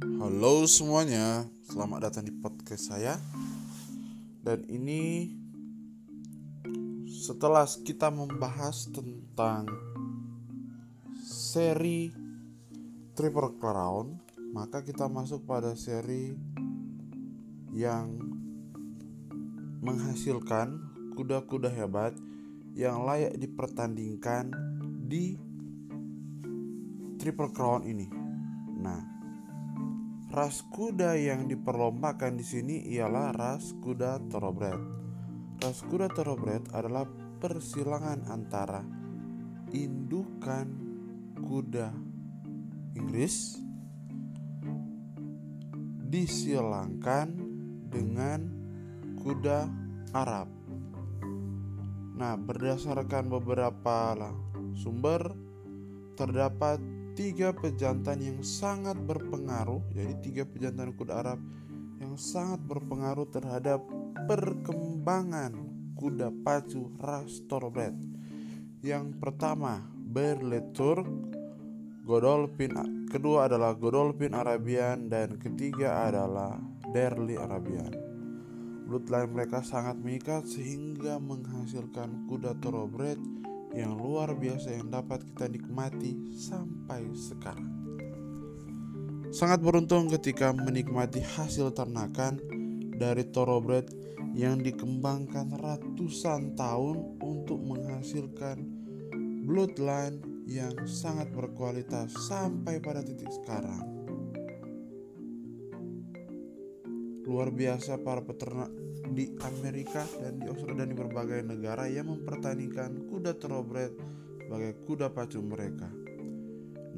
Halo semuanya, selamat datang di podcast saya. Dan ini setelah kita membahas tentang seri Triple Crown, maka kita masuk pada seri yang menghasilkan kuda-kuda hebat yang layak dipertandingkan di Triple Crown ini. Nah, ras kuda yang diperlombakan di sini ialah ras kuda thoroughbred. Ras kuda thoroughbred adalah persilangan antara indukan kuda Inggris disilangkan dengan kuda Arab. Nah, berdasarkan beberapa sumber terdapat tiga pejantan yang sangat berpengaruh jadi tiga pejantan kuda Arab yang sangat berpengaruh terhadap perkembangan kuda pacu ras thoroughbred yang pertama Berletur Godolphin kedua adalah Godolphin Arabian dan ketiga adalah Derli Arabian. Bloodline mereka sangat mengikat sehingga menghasilkan kuda thoroughbred yang luar biasa yang dapat kita nikmati sampai sekarang. Sangat beruntung ketika menikmati hasil ternakan dari thoroughbred yang dikembangkan ratusan tahun untuk menghasilkan bloodline yang sangat berkualitas sampai pada titik sekarang. Luar biasa para peternak di Amerika dan di Australia dan di berbagai negara yang mempertandingkan kuda thoroughbred sebagai kuda pacu mereka.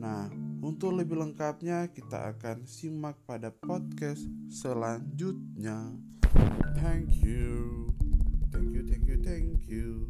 Nah, untuk lebih lengkapnya kita akan simak pada podcast selanjutnya. Thank you. Thank you, thank you, thank you.